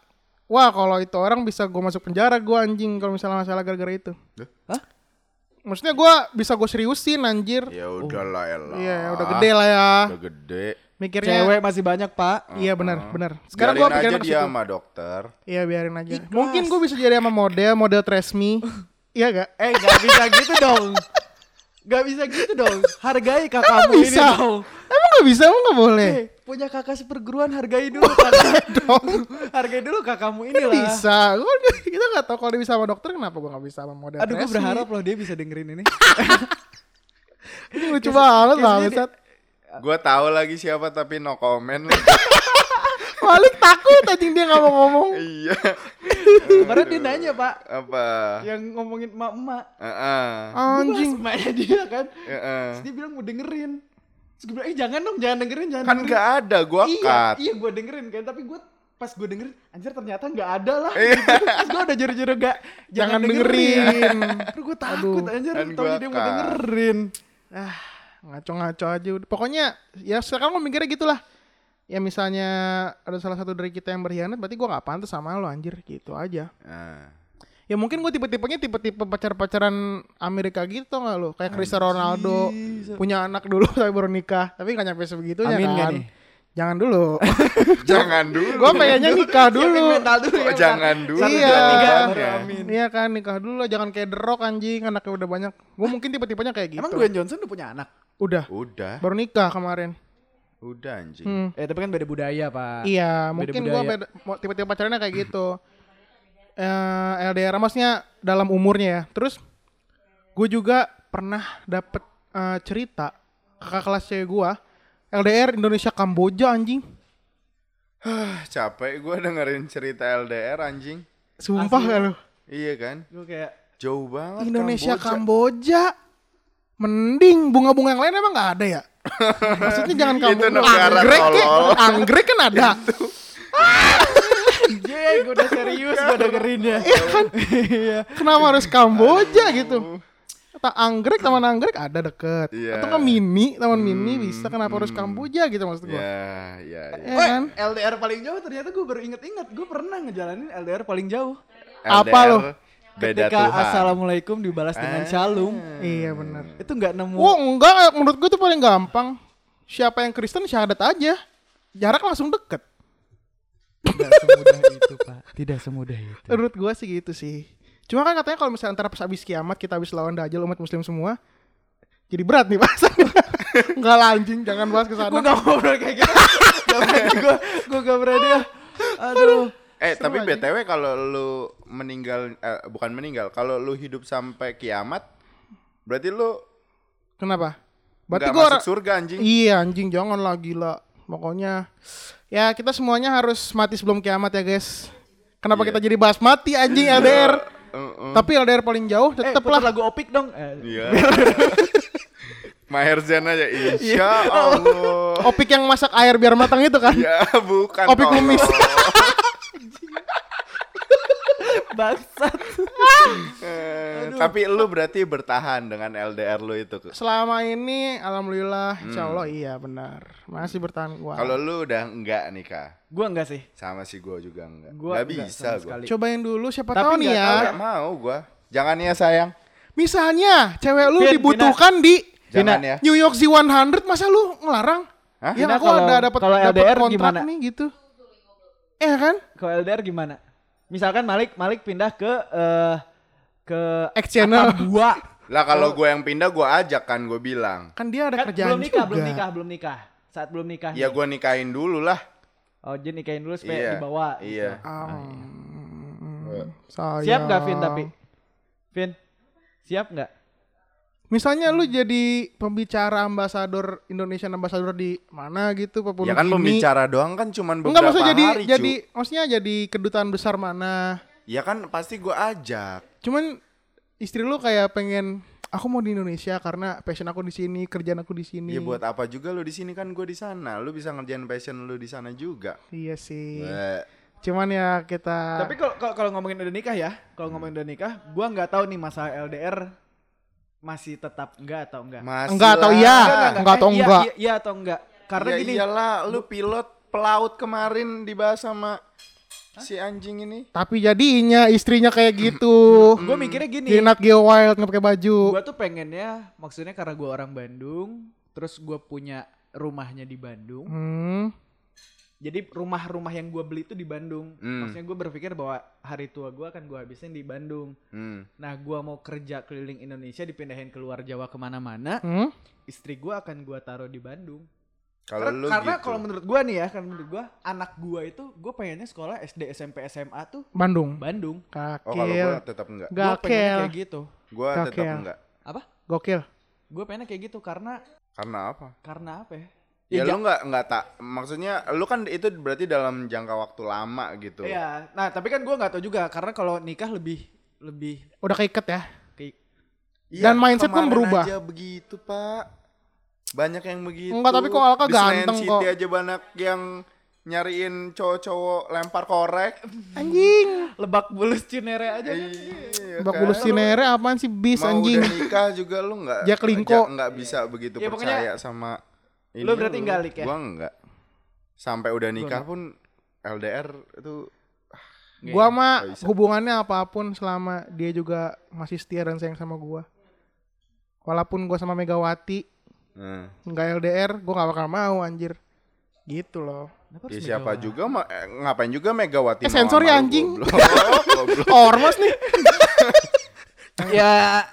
Wah, kalau itu orang bisa gua masuk penjara gua anjing kalau misalnya masalah gara-gara itu. Hah? Maksudnya gua bisa gua seriusin anjir. Ya udahlah Ella. Iya, udah gede lah ya. Udah gede. Mikirnya Cewek masih banyak, Pak. Iya benar, benar. Sekarang gua pikirin aja dia sama dokter. Iya, biarin aja. Mungkin gua bisa jadi sama model, model Tresmi. (laughs) iya gak? Eh, gak bisa gitu dong. Gak bisa gitu dong. Hargai kakakmu ini bisa? dong. Emang gak bisa? Emang gak boleh? Eh, punya kakak seperguruan hargai dulu kakak. (laughs) hargai dulu kakakmu ini lah. bisa. Gua, (laughs) kita gak tahu kalau dia bisa sama dokter, kenapa gua gak bisa sama model Aduh, gue berharap loh dia bisa dengerin ini. (laughs) Ini lucu banget lah. Gua tahu lagi siapa tapi no comment. Malik takut anjing dia gak mau ngomong. iya. Kemarin dia nanya, Pak. Apa? Yang ngomongin emak-emak. Heeh. Anjing. Gua bahas emaknya dia kan. Heeh. Terus dia bilang mau dengerin. Terus gue bilang, eh jangan dong, jangan dengerin, jangan Kan dengerin. gak ada gua iya, cut. iya gue dengerin kan, tapi gue pas gue dengerin, anjir ternyata nggak ada lah. Iya. Gitu. Terus gue udah juru-juru gak, Jangan dengerin. Terus gue takut anjir, Kan tau dia mau dengerin. Ah, ngaco-ngaco aja. udah. Pokoknya ya sekarang gue mikirnya gitulah. Ya misalnya ada salah satu dari kita yang berkhianat, berarti gua gak pantas sama lo anjir gitu aja. Nah. Ya mungkin gue tipe-tipenya tipe-tipe pacar-pacaran Amerika gitu tau gak lo? Kayak Cristiano Ronaldo punya anak dulu (laughs) tapi baru nikah, tapi gak nyampe sebegitunya Amin kan. nggak nih? Jangan dulu. (laughs) Jangan dulu. gue pengennya nikah dulu. Mental dulu ya, jangan Pak. dulu. Iya. jawabannya? amin. Iya kan nikah dulu lah, jangan kayak The Rock anjing, anaknya udah banyak. Gue mungkin tipe-tipenya kayak gitu. Emang Dwayne Johnson udah punya anak? Udah, Udah. baru nikah kemarin. Udah anjing. Hmm. Eh tapi kan beda budaya, Pak. Iya, Beda mungkin budaya. gua beda, mau tipe-tipe pacarannya kayak gitu. Eh LDR maksudnya dalam umurnya ya. Terus gue juga pernah dapet eh, cerita kakak kelas cewek gua LDR Indonesia Kamboja anjing. Capek gua dengerin cerita LDR anjing. Sumpah gak lu? Iya kan? Gue kayak Jauh banget Indonesia Kamboja. Kamboja. Mending bunga-bunga yang lain emang gak ada ya? Maksudnya jangan kamu Itu negara anggrek ya, tolol. anggrek kan ada. anjing, gue udah serius gue dengerinnya. Iya. Kenapa harus Kamboja gitu? Kata anggrek, taman anggrek ada deket. Iya. Atau kan mini, taman mini bisa. Kenapa harus Kamboja gitu maksud gua? Ya, ya, ya. Ya Woi, kan? LDR paling jauh ternyata gue baru inget-inget gue pernah ngejalanin LDR paling jauh. Apa LDR, lo? Beda Ketika Tuhan. assalamualaikum dibalas dengan shalom. Iya benar. Itu nggak nemu. Oh enggak, menurut gue tuh paling gampang. Siapa yang Kristen syahadat aja. Jarak langsung deket. Tidak semudah itu pak. Tidak semudah itu. Menurut gue sih gitu sih. Cuma kan katanya kalau misalnya antara pas habis kiamat kita habis lawan dajjal umat muslim semua. Jadi berat nih bahasannya. (laughs) Enggak lah anjing, jangan bahas ke Gue sana. nggak mau ngobrol kayak gitu. Gak berani gue. Gue gak berani. ah. (laughs) Aduh. Eh, Seru tapi aja. BTW kalau lu meninggal eh, bukan meninggal, kalau lu hidup sampai kiamat berarti lu Kenapa? Berarti gue masuk surga anjing. Iya anjing jangan lah gila. Pokoknya ya kita semuanya harus mati sebelum kiamat ya guys. Kenapa Iya. kita jadi bahas mati anjing LDR? Heeh. Tapi LDR paling jauh Eh, tetep putar lah. lagu opik dong. Eh, Iya. (laughs) Maher Zain aja insya Allah. Opik yang masak air biar matang itu kan? Ya bukan Opik kumis. (laughs) Bangsat. Eh, Tapi lu berarti bertahan dengan LDR lu itu. Selama ini alhamdulillah insya Allah iya benar. Masih bertahan gua. Kalau lu udah enggak nikah, Gue enggak sih. sama si gua juga enggak. Gua Nggak enggak bisa gua. sekali. Cobain dulu siapa Tapi tahu nih ya. Enggak mau gua. Jangan ya sayang. Misalnya cewek lu Vin, dibutuhkan di Jangan ya. New York Z100 masa lu ngelarang? Hah? Ya Vina, aku kalau- ada dapat kalau kontrak gimana? nih gitu. Eh kan? Kalau LDR gimana? Misalkan Malik Malik pindah ke eh ke X channel. dua. Lah kalau gua yang pindah gua ajak kan gua bilang. Kan dia ada Kan kerjaan belum nikah, juga. belum nikah, belum nikah. Saat belum nikah. Ya gua nikahin dulu lah. Oh, jadi nikahin dulu supaya Iya. dibawa. Iya. Hmm, sayang. Siap gak Vin tapi? Vin, siap nggak? Misalnya lu jadi pembicara ambasador Indonesian ambasador di mana gitu Papua Ya kan pembicara doang kan cuman beberapa Enggak maksudnya jadi hari, jadi Cu. maksudnya jadi kedutaan besar mana. Ya kan pasti gua ajak. Cuman istri lu kayak pengen aku mau di Indonesia karena passion aku di sini, kerjaan aku di sini. Ya buat apa juga lu di sini kan gua di sana. Lu bisa ngerjain passion lu di sana juga. Iya sih. Wah. Cuman ya kita Tapi kalau kalau- kalau ngomongin udah nikah ya, kalau ngomongin udah nikah, gua nggak tahu nih masalah LDR masih tetap enggak atau enggak. Masih Enggak atau iya. Enggak, enggak atau Eh, iya, enggak. Iya, iya atau enggak? Karena ya gini, iyalah, lu pilot pelaut kemarin dibahas sama si anjing ini. Tapi jadinya istrinya kayak gitu. (clears throat) gue mikirnya gini. Nat Geo Wild nggak pakai baju. Gue tuh pengennya, maksudnya karena gue orang Bandung, terus gue punya rumahnya di Bandung. Hmm. Jadi rumah-rumah yang gue beli itu di Bandung. Hmm. Maksudnya gue berpikir bahwa hari tua gue akan gue habisin di Bandung. Hmm. Nah gue mau kerja keliling Indonesia dipindahin keluar Jawa ke mana-mana. Hmm? Istri gue akan gue taruh di Bandung. Kalau karena lu karena gitu. kalau menurut gue nih ya, karena menurut gue anak gue itu gue pengennya sekolah SD, SMP, SMA tuh Bandung. Bandung. Oh, kalau gua tetap enggak. Gue pengennya Gokil. kayak gitu. Gua tetap Gokil. enggak. Apa? Gokil. Gue pengennya kayak gitu karena Karena apa? karena apa ya? Ya, ja- lu nggak nggak tak maksudnya lu kan itu berarti dalam jangka waktu lama gitu. Iya. Nah tapi kan gue nggak tahu juga karena kalau nikah lebih lebih Udah keiket ya. kayak Iya, Dan mindset pun berubah. aja begitu, Pak. Banyak yang begitu. Enggak, tapi kok Alka Di ganteng City kok. aja banyak yang nyariin cowok-cowok lempar korek. Anjing. lebak bulus cinere aja. kan. Iya kan? bulu sinere apaan sih bis Mau anjing. udah nikah juga lu nggak Jack Linko. ja- nggak bisa begitu Ya, pokoknya percaya sama ini lu berarti nggak, Lik, ya? Gua enggak. Sampai udah nikah pun LDR itu Gua mah hubungannya apa pun selama dia juga masih setia dan sayang sama gua. Walaupun gua sama Megawati Nah, nggak LDR, gua nggak bakal mau anjir. Gitu loh. Ya siapa Megawati? juga ma- eh, ngapain juga Megawati Eh, mau sensor ya, anjing. (laughs) Ormas nih. (laughs) ya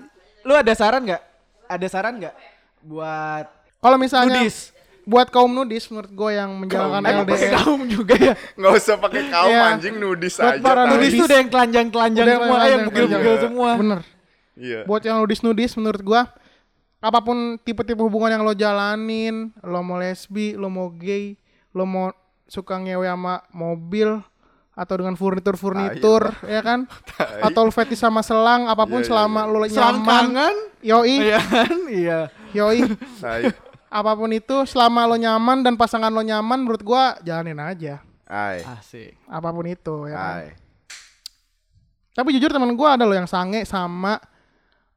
lu ada saran nggak? Ada saran nggak buat Kalau misalnya nudis? buat kaum nudis menurut gua yang menjalankan pakai LDR. kaum juga ya. (laughs) Nggak usah pakai kaum Iya. anjing nudis Buat aja. para tai. Nudis tuh udah yang telanjang-telanjang semua, yang bugil-bugil telanjang. semua. Bener. Iya. Buat yang nudis-nudis menurut gua apa pun tipe-tipe hubungan yang lo jalanin, lo mau lesbi, lo mau gay, lo mau suka ngewe sama mobil atau dengan furnitur-furnitur, ya kan? Atau lo fetish sama selang, apa pun Iya, iya, selama lo nyaman. Selangkangan? Yoi, Iya kan? Iya. yoi. Apa pun itu selama lo nyaman dan pasangan lo nyaman menurut gua jalanin aja. Ai. Asik. Apa pun itu ya kan? Ai. Tapi jujur teman gua ada lo yang sange sama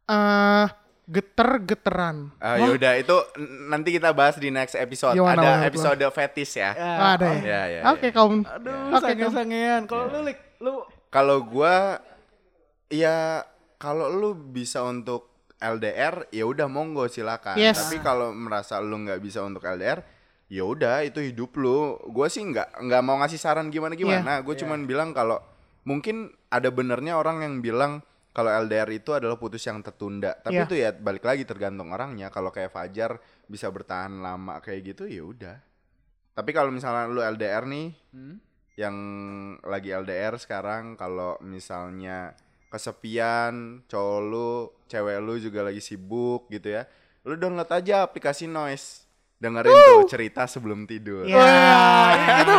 eh geter-geteran. Ah, yaudah itu n- nanti kita bahas di next episode. Gimana Ada episode fetish ya. Oh, ada ya? Ya, ya, Oke, kaum. Aduh, Oke, kaum. sange-sangean. Kalau lu Lik, lu Kalau gua ya kalau lu bisa untuk LDR ya udah monggo silakan. Yes. Tapi kalau merasa lu nggak bisa untuk LDR ya udah itu hidup lu. Gua sih nggak nggak mau ngasih saran gimana gimana. Gue cuman bilang kalau mungkin ada benernya orang yang bilang kalau LDR itu adalah putus yang tertunda. Tapi Iya. itu ya balik lagi tergantung orangnya. Kalau kayak Fajar bisa bertahan lama kayak gitu ya udah. Tapi kalau misalnya lu LDR nih, Hmm? yang lagi LDR sekarang kalau misalnya kesepian, cowok lu, cewek lu juga lagi sibuk gitu ya. Lu download aja aplikasi Noise. Dengerin tuh cerita sebelum tidur. Ya, itu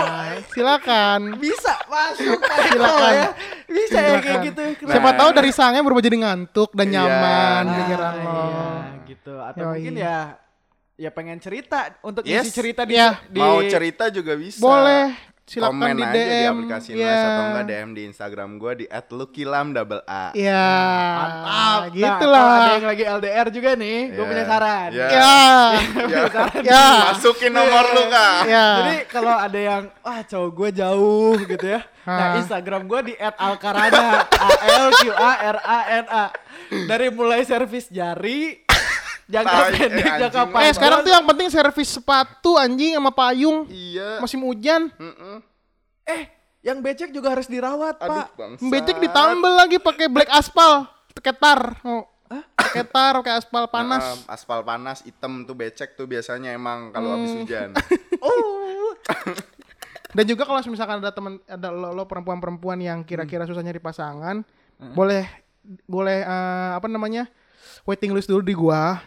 silakan. bisa masuk Silakan. ya. Bisa ya kayak Silakan. gitu. Siapa tahu dari sangnya berubah jadi ngantuk dan Iya. nyaman Nah, pikiran lo. Iya, gitu. Atau Yoi. mungkin ya ya pengen cerita untuk Yes. isi cerita di, Iya. di Mau cerita juga bisa. Boleh. Silakan Komen di aja DM. di aplikasi ya. Noise atau enggak DM di Instagram gua di @lukilam double A. Ya, Mantap. gitu Nah, kalau lah. ada yang lagi LDR juga nih, gue Iya. punya saran. Ya. Ya, Ya. ya, Masukin nomor lu, Kak. ya. Jadi kalau ada yang wah cowok gue jauh gitu ya. Nah, Ah. Instagram gue di @alkarana A L Q A R A N A. Dari mulai servis jari jangka Tai, eh, pendek, jangka anjing. panjang. Eh sekarang tuh yang penting servis sepatu anjing sama payung. Iya. Musim hujan. Eh yang becek juga harus dirawat, Aduh, Pak. bangsat. Becek ditambal lagi pakai black aspal, ketar. Oh. Ketar kayak aspal panas. Nah, aspal panas hitam tuh becek tuh biasanya emang kalau habis Hmm. hujan. (laughs) Oh. Dan juga kalau misalkan ada teman ada lo, lo perempuan-perempuan yang kira-kira susah nyari pasangan, boleh boleh eh, apa namanya? Waiting list dulu di gua.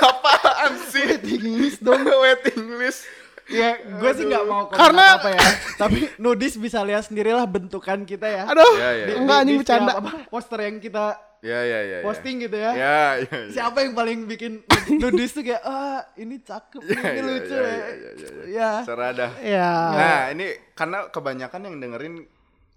Apaan sih? Waiting list dong. (laughs) Waiting list. Ya, gue sih nggak mau komen Karena- apa ya. Tapi nudis bisa lihat sendirilah bentukan kita ya. Aduh, Ya, ya. enggak anjing bercanda. apa, poster yang kita Ya ya ya. ya. posting gitu ya. Ya ya. ya. Siapa yang paling bikin nudis tuh kayak ah ini cakep, Ya, ini ya, lucu ya, ya. ya, ya, ya, Ya. Serada. Ya. Nah, ini karena kebanyakan yang dengerin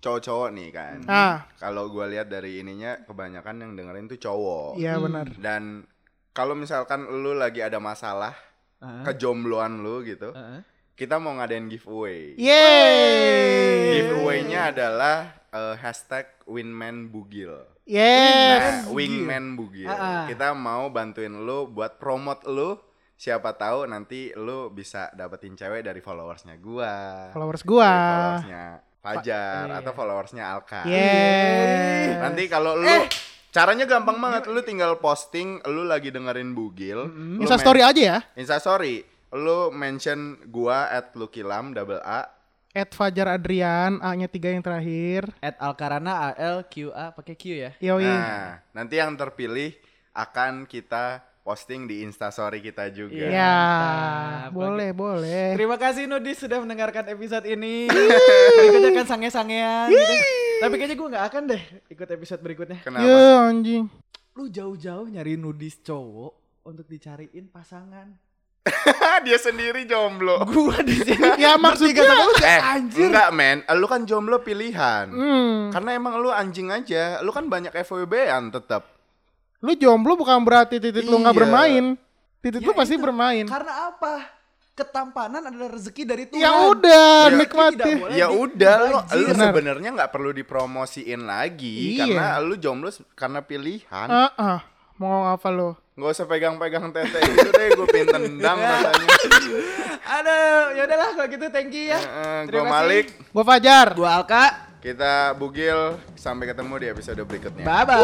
cowok-cowok nih kan. Ah, Kalau gua lihat dari ininya kebanyakan yang dengerin tuh cowok. iya benar. Dan kalau misalkan lu lagi ada masalah Ah. kejombloan lu gitu, Heeh. kita mau ngadain giveaway. Yeay. Giveaway-nya adalah eh, hashtag Winman Bugil. Yes. Nah, Wingman Bugil. Ah. Kita mau bantuin lu buat promote lu. Siapa tahu nanti lu bisa dapetin cewek dari followersnya gua. Followers gua. Dari followersnya Fajar iya. atau followersnya Alka. Yes. Nanti kalau lu Eh. caranya gampang banget, lu tinggal posting lu lagi dengerin Bugil. lu Insta men- story aja ya. Insta story. Lu mention gua at Lukilam double A. At Fajar Adrian, A-nya tiga yang terakhir. At Alkarana A L Q A pakai Q ya. Yoi. Nah, nanti yang terpilih akan kita posting di Insta story kita juga. Iya. ya, boleh, boleh. Terima kasih Nudis sudah mendengarkan episode ini. Berikutnya akan sange-sangean gitu. Tapi kayaknya gue nggak akan deh ikut episode berikutnya. Kenapa? Ya anjing. Lu jauh-jauh nyari Nudis cowok untuk dicariin pasangan. (laughs) Dia sendiri jomblo. Gua di sini. (laughs) Ya maksudnya Eh, enggak men, lu kan jomblo pilihan. hmm, Karena emang lu anjing aja, lu kan banyak FWB-an tetap. Lu jomblo bukan berarti titik lu nggak Iya. bermain. Titik Ya lu pasti itu. bermain. Karena apa? Ketampanan adalah rezeki dari Tuhan. Ya udah, Ya, nikmati. Ya udah, lu, lu Benar. sebenarnya nggak perlu dipromosiin lagi Iya. karena lu jomblo karena pilihan. Ah, ah. mau apa lu? Nggak usah pegang-pegang tete gitu deh, gue pengen tendang (laughs) rasanya. Aduh, ya udahlah kalau gitu thank you ya. Eh, gue Terima kasih. Malik, Gua Fajar. Gua Alka. Kita bugil sampai ketemu di episode berikutnya. Bye bye.